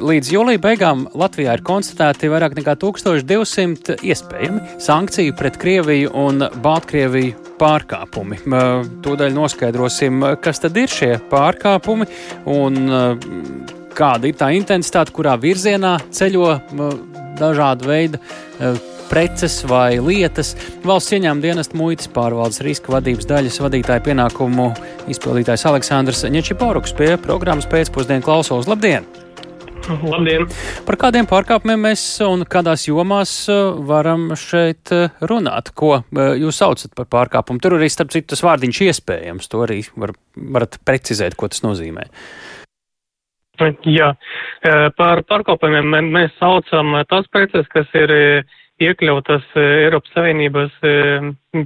Līdz jūlija beigām Latvijā ir konstatēti vairāk nekā 1200 iespējami sankciju pret Krieviju un Baltkrieviju pārkāpumi. Tūdaļ noskaidrosim, kas tad ir šie pārkāpumi un kāda ir tā intensitāte, kurā virzienā ceļo dažāda veida preces vai lietas. Valsts ieņēmuma dienesta muitas pārvaldes riska vadības daļas vadītāja pienākumu izpildītājs Aleksandrs Ņečiporuks pie programmas pēcpusdienu klausos. Labdien! Labdien! Par kādiem pārkāpumiem mēs un kādās jomās uh, varam šeit uh, runāt? Ko uh, jūs saucat par pārkāpumu? Tur arī, starp citu, tas vārdiņš iespējams. To arī var, varat precizēt, ko tas nozīmē. Jā, par pārkāpumiem mēs saucam tās preces, kas ir iekļautas Eiropas Savienības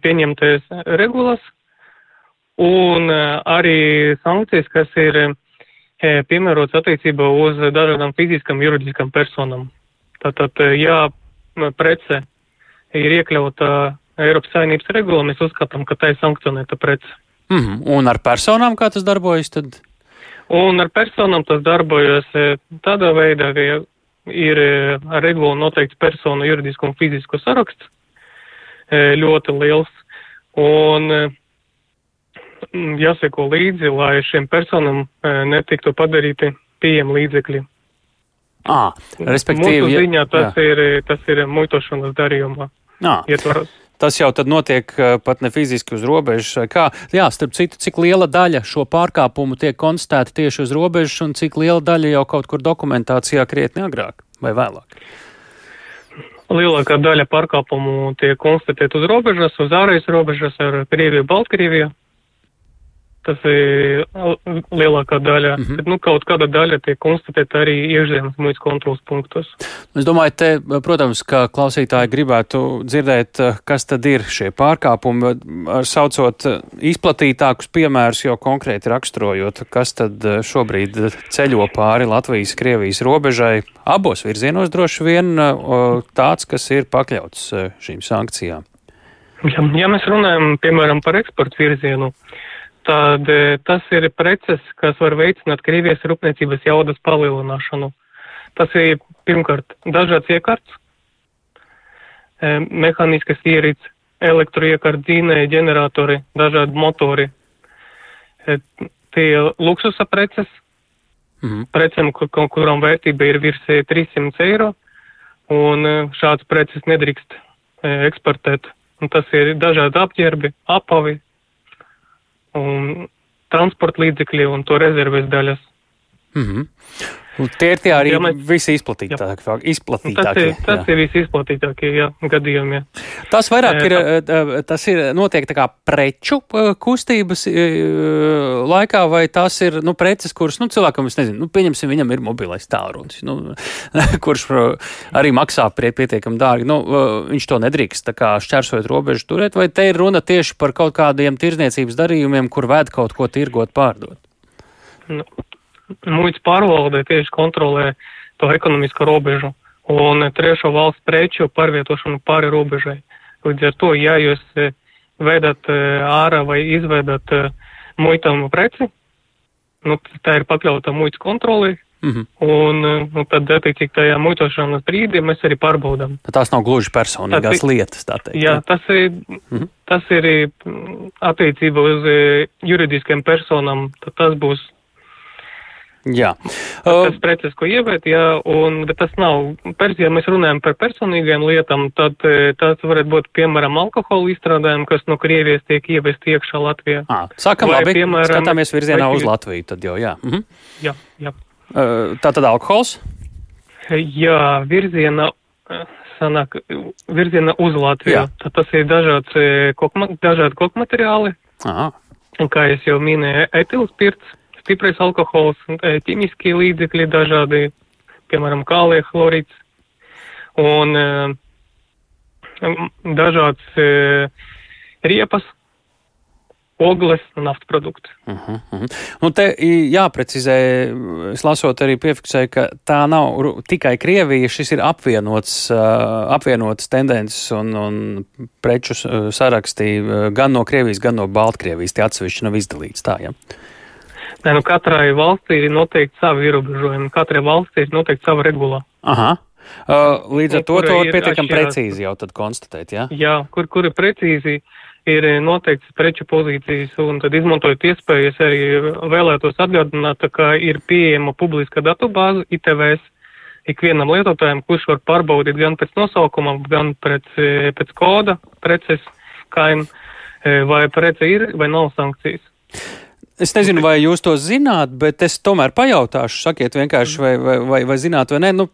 pieņemtais regulas un arī sankcijas, kas ir piemērots attiecībā uz dažādām fiziskām juridiskām personām. Tātad, ja prece ir iekļauta Eiropas Savienības regulā, mēs uzskatām, ka tā ir sankcionēta prece. Mm -hmm. Un ar personām kā tas darbojas tad? Un ar personām tas darbojas tādā veidā, ka ir ar regulu noteikts personu juridisku un fizisku saraksts ļoti liels. Un jāseko līdzi, lai šiem personam e, netiktu padarīti pieejami līdzekļi. À, respektīvi, Mūsu ziņā tas jā. ir, tas ir muitošanas darījumā. Ietvaros. Tas jau tad notiek e, pat ne fiziski uz robežas. Kā, jā, starp citu, cik liela daļa šo pārkāpumu tiek konstatēta tieši uz robežas un cik liela daļa jau kaut kur dokumentācijā krietni agrāk vai vēlāk? Lielākā daļa pārkāpumu tiek konstatēta uz robežas, uz ārējas robežas ar Krieviju, Baltkrieviju. Tas ir lielākā daļa, mm -hmm. bet nu, kaut kāda daļa tiek konstatēta arī iekšzemes muitas kontrolas punktos. Es domāju, te, protams, ka klausītāji gribētu dzirdēt, kas tad ir šie pārkāpumi, saucot izplatītākus piemērus, jau konkrēti raksturojot, kas tad šobrīd ceļo pāri Latvijas-Krievijas robežai abos virzienos droši vien tāds, kas ir pakļauts šīm sankcijām. Ja, ja mēs runājam, piemēram, par eksporta virzienu, uh, tad e, tas ir preces, kas var veicināt Krievijas rūpniecības jaudas palielināšanu. Tas ir pirmkārt dažāds iekārts, e, mehāniskas ierīces, elektroiekārts, dzinēji, ģeneratori, dažādi motori. E, tie luksusa preces, mm -hmm. precēm, kur, kurām vērtība ir virs 300 eiro, un šāds preces nedrīkst eksportēt. Un tas ir dažādi apģērbi, apavi, un transporta līdzekļi un to rezerves daļas. Mm -hmm. Tie ir tie arī mēs, visi izplatītākie. tas ir, tas jā. ir visi izplatītākie jā, gadījumi. Jā. Tas vairāk ir, tas ir notiek tā kā preču kustības laikā, vai tas ir, nu, preces, kuras, nu, cilvēkam, es nezinu, nu, pieņemsim, viņam ir mobilais tālrunis, nu, kurš arī maksā pietiekam dārgi. Nu, viņš to nedrīkst, tā kā šķērsojot robežu turēt, vai te ir runa tieši par kaut kādiem tirzniecības darījumiem, kur vēd kaut ko tirgot, pārdot? Nu muitas pārvalde tieši kontrolē to ekonomisko robežu un trešo valstu preču pārvietošanu pāri robežai. Līdz ar to, ja jūs e, vedat e, ārā vai izvedat e, muitam preci, nu, tā ir pakļauta muitas kontrolē, Mm -hmm. Un nu, tad, attiecīgi, tajā muitošanas brīdī mēs arī pārbaudām. Tās nav gluži personīgās tā, lietas, tā teikt. Jā, tas ir, mm -hmm. tas ir attiecībā uz juridiskiem personām, tad tas būs Jā. Tas preces, ko ievēt, jā, un, bet tas nav, pers, ja mēs runājam par personīgiem lietām, tad tas varētu būt, piemēram, alkohola izstrādājumi, kas no Krievijas tiek ievest iekšā Latvijā. À, sākam Vai, labi, piemēram, skatāmies virzienā vai, uz Latviju, tad jau, jā. Mhm. Jā, jā. Tā tad alkohols? Jā, virziena, sanāk, virziena uz Latviju. Jā. Tad tas ir dažāds, kokma, dažādi kokmateriāli. Aha. Kā jau minēju, etilspirts stiprais alkohols, e, ķīmiskie līdzekļi dažādi, piemēram, kālija chlorīds un e, dažāds e, riepas, ogles un naftas produkti. Uh -huh, uh -huh. Nu, te jāprecizē, es lasot arī piefiksēju, ka tā nav tikai Krievija, šis ir apvienots, apvienots tendences un, un preču sarakstī gan no Krievijas, gan no Baltkrievijas. Tie atsevišķi nav izdalīts tā, ja? Nē, nu katrai valstī ir noteikti savi ierobežojumi, katrai valstī ir noteikti sava regulā. Aha. Uh, līdz ar to to ir pietiekami precīzi jau tad konstatēt, jā? Jā, kur, kur ir precīzi ir noteikts preču pozīcijas, un tad izmantojot iespējas arī vēlētos atgādināt, kā ir pieejama publiska datubāze ITVS ikvienam lietotājam, kurš var pārbaudīt gan pēc nosaukuma, gan pēc, eh, pēc koda preces kaim, eh, vai prece ir vai nav sankcijas. Es nezinu, vai jūs to zināt, bet es tomēr pajautāšu, sakiet vienkārši, vai, vai, vai, vai zināt, vai nē, nu,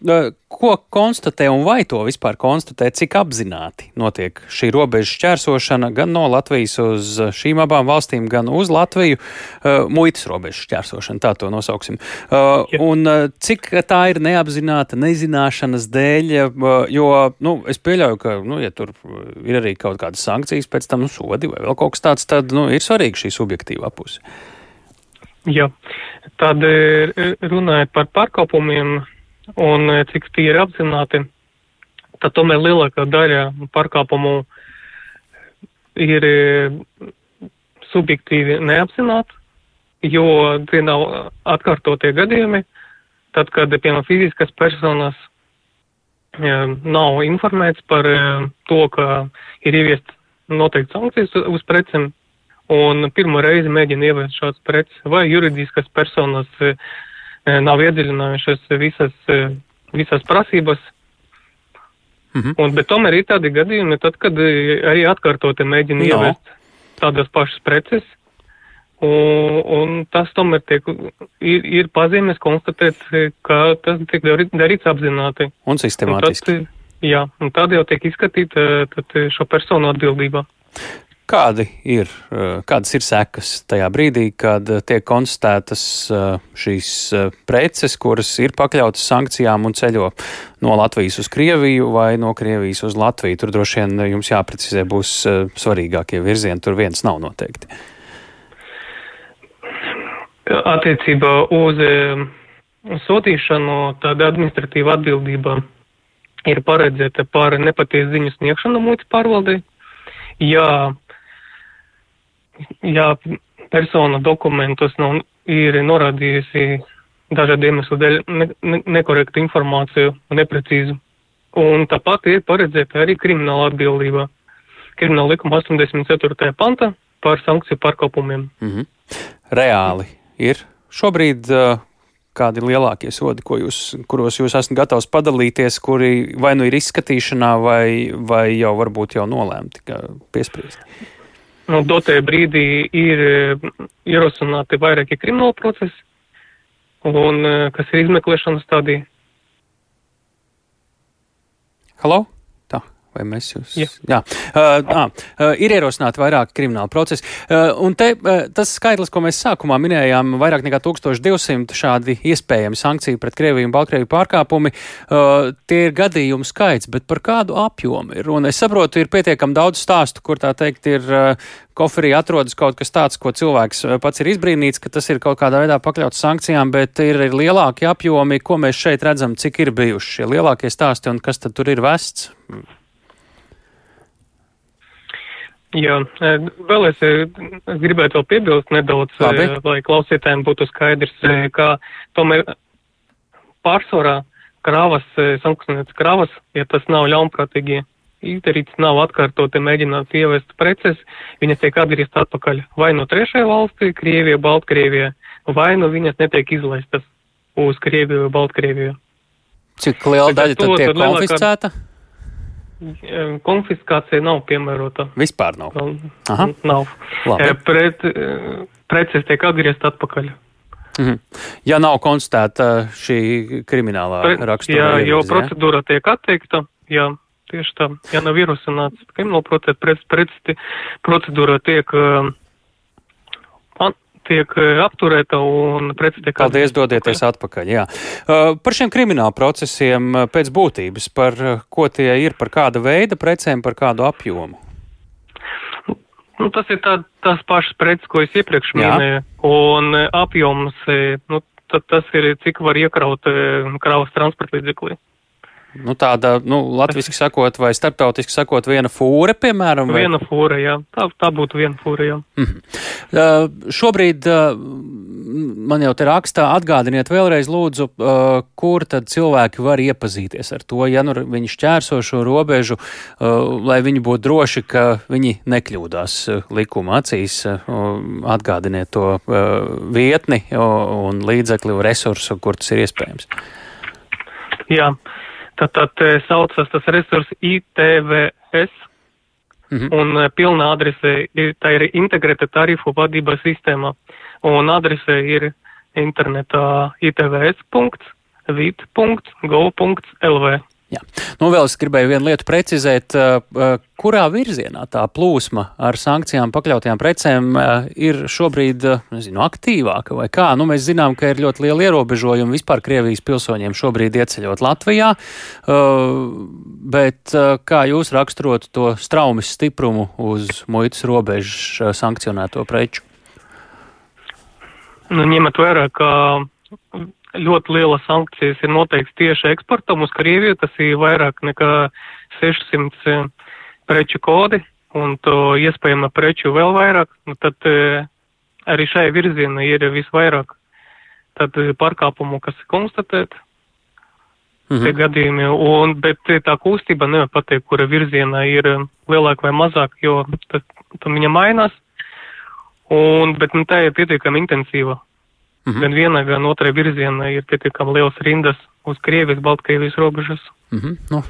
ko konstatē un vai to vispār konstatē, cik apzināti notiek šī robeža šķērsošana gan no Latvijas uz šīm abām valstīm, gan uz Latviju, uh, muitas robeža šķērsošana, tā to nosauksim. Uh, un cik tā ir neapzināta, nezināšanas dēļ, uh, jo, nu, es pieļauju, ka, nu, ja tur ir arī kaut kādas sankcijas, pēc tam nu, sodi vai vēl kaut kas tāds, tad, nu, ir svarīgi šī subjektīvā puse. Jā, tad eh, runājot par pārkāpumiem un eh, cik tie ir apzināti, tad tomēr lielākā daļa pārkāpumu ir subjektīvi neapzināti, jo tie nav atkārtotie gadījumi, tad, kad, piemēram, fiziskas personas nav informēts par to, ka ir ieviest noteikti sankcijas uz precēm, un pirmo reizi mēģina ieviest šādas preces, vai juridiskas personas eh, eh, nav iedziļinājušas visas, eh, visas prasības. Mhm. Un, bet tomēr ir tādi gadījumi, tad, kad arī atkārtoti mēģina No. ieviest tādas pašas preces, un, un tas tomēr tiek, ir, ir pazīmes konstatēt, ka tas tiek darīt- darīts apzināti. Un Un tad, sistemātiski. jā, un tad jau tiek izskatīta šo personu atbildībā. Kādi ir, eh, kādas ir sekas tajā brīdī, kad eh, tiek konstatētas eh, šīs preces, kuras ir pakļautas sankcijām un ceļo no Latvijas uz Krieviju vai no Krievijas uz Latviju? Tur droši vien jums jāprecizē būs svarīgākie virzieni, tur viens nav noteikti. Attiecībā uz sodīšanu tāda administratīva atbildība ir paredzēta par nepatiesu ziņu sniegšanu muitas pārvaldei. Ja, ja persona dokumentos nav, ir norādījusi dažādu iemeslu dēļ ne, ne, nekorektu informāciju neprecīzu. Un tāpat ir paredzēta arī krimināla atbildība. Krimināla likuma 84. panta par sankciju pārkāpumiem. Mhm. Reāli ir šobrīd. eh, Kādi lielākie sodi, jūs, kuros jūs esat gatavs padalīties, kuri vai nu ir izskatīšanā, vai, vai jau varbūt jau nolēmti, piespriesti? Nu, dotajā brīdī ir eh, ierosināti vairāki krimināli procesi, un eh, kas ir izmeklēšanas stadija. Halo? Vai mēs jūs? Jā. Jā. Uh, ā, uh, ir ierosināti vairāki krimināli procesi. Uh, un te uh, tas skaitlis, ko mēs sākumā minējām, vairāk nekā 1200 šādi iespējami sankciju pret Krieviju un Baltkrieviju pārkāpumi, uh, tie ir gadījumu skaits, bet par kādu apjomu ir? Un es saprotu, ir pietiekami daudz stāstu, kur tā teikt ir uh, koferī atrodas kaut kas tāds, ko cilvēks uh, pats ir izbrīnīts, ka tas ir kaut kādā veidā pakļauts sankcijām, bet ir, ir lielāki apjomi, ko mēs šeit redzam, cik ir bijuši šie lielākie stāsti un kas tad tur ir vests. Jā, eh, vēl es eh, gribētu vēl piebilst nedaudz, Labi. eh, lai klausītājiem būtu skaidrs, eh, ka tomēr pārsvarā krāvas, sankcionētas krāvas, ja tas nav ļaunprātīgi izdarīts, nav atkārtoti mēģināt ievest preces, viņas tiek atgrieztas atpakaļ vai no trešajā valstī, Krievija, Baltkrievija, vai nu viņas netiek izlaistas uz Krieviju, Baltkrieviju. Cik liela daļa tad tiek lielākā- konfiscēta? Eh, Konfiskācija nav piemērota. Vispār nav. Vēl Aha. Nav. Labi. Eh, Pret, eh, preces tiek atgrieztas atpakaļ. Mhm. Ja nav konstatēta šī kriminālā Pre- rakstura. Jā, jo ievirze, ja? procedūra tiek atteikta. Jā, tieši tā. Ja nav ierosināts krimināla procesa, pret, pret, procedūra tiek, eh, an, tiek eh, apturēta un preci tiek Paldies, atgriezta dodieties atpakaļ. Jā. Uh, par šiem krimināla procesiem uh, pēc būtības, par ko tie ir, par kāda veida precēm, par kādu apjomu. Nu, tas ir tā, tās pašas preces, ko es iepriekš minēju, un eh, apjoms, eh, nu, tas ir, cik var iekraut eh, kravas transporta līdzeklī. Nu, tāda, nu, latviski sakot, vai starptautiski sakot, viena fūre, piemēram? Vai? Viena fūre, jā. Tā, tā būtu viena fūre, jā. Mm -hmm. uh, šobrīd uh, man jau te rakstā atgādiniet vēlreiz lūdzu, uh, kur tad cilvēki var iepazīties ar to, ja nu viņi šķērso šo robežu, uh, lai viņi būtu droši, ka viņi nekļūdās uh, likuma acīs. Uh, atgādiniet to uh, vietni uh, un līdzekļu resursu, kur tas ir iespējams. Jā. Tātad eh, saucas tas resurs ITVS, -hmm. un eh, pilna adrese ir, tā ir integrēta tarifu vadības sistēma, un adrese ir internetā itvs.vid.gov.lv. Jā. Nu, vēl es gribēju vienu lietu precizēt, kurā virzienā tā plūsma ar sankcijām pakļautajām precēm ir šobrīd nezinu, aktīvāka vai kā. Nu, mēs zinām, ka ir ļoti liela ierobežojuma vispār Krievijas pilsoņiem šobrīd ieceļot Latvijā, bet kā jūs raksturot to straumes stiprumu uz muitas robežas sankcionēto preču? Nu, ņemot vērā, ka ļoti lielas sankcijas ir noteikts tieši eksportam uz Krieviju, tas ir vairāk nekā 600 eh, preču kodi, un to iespējama preču vēl vairāk, nu tad eh, arī šai virzienā ir visvairāk tad eh, pārkāpumu, kas ir konstatēti. Mhm. Tie gadījumi, un, bet tā kustība nevar pateikt, kura virzienā ir lielāka vai mazāka, jo tad, tad viņa mainās, un, bet nu, tā ir pietiekami intensīva. -hmm. Gan vienai, gan otrai virzienai ir pietiekami liels rindas uz Krievijas, Baltkrievijas robežas. Mm -hmm. nu,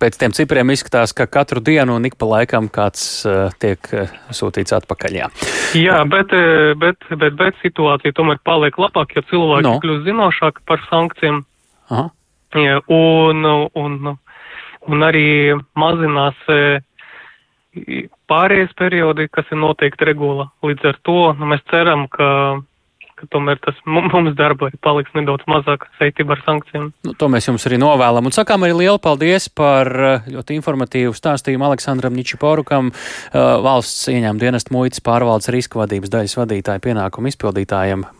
pēc tiem cipriem izskatās, ka katru dienu un ik pa laikam kāds uh, tiek uh, sūtīts atpakaļ. Jā, jā bet, eh, bet, bet, bet situācija tomēr paliek labāk, jo cilvēki no. kļūst zinošāki par sankcijām. Jā, un, un, un arī mazinās pārējais periodi, kas ir noteikti regula. Līdz ar to nu, mēs ceram, ka ka tomēr tas mums darba paliks nedaudz mazāk saistībā ar sankcijām. Nu, to mēs jums arī novēlam. Un sakām arī lielu paldies par eh, ļoti informatīvu stāstījumu Aleksandram Ničiporukam, eh, valsts ieņēmuma dienesta muitas pārvaldes riska vadības daļas vadītāja pienākumu izpildītājiem.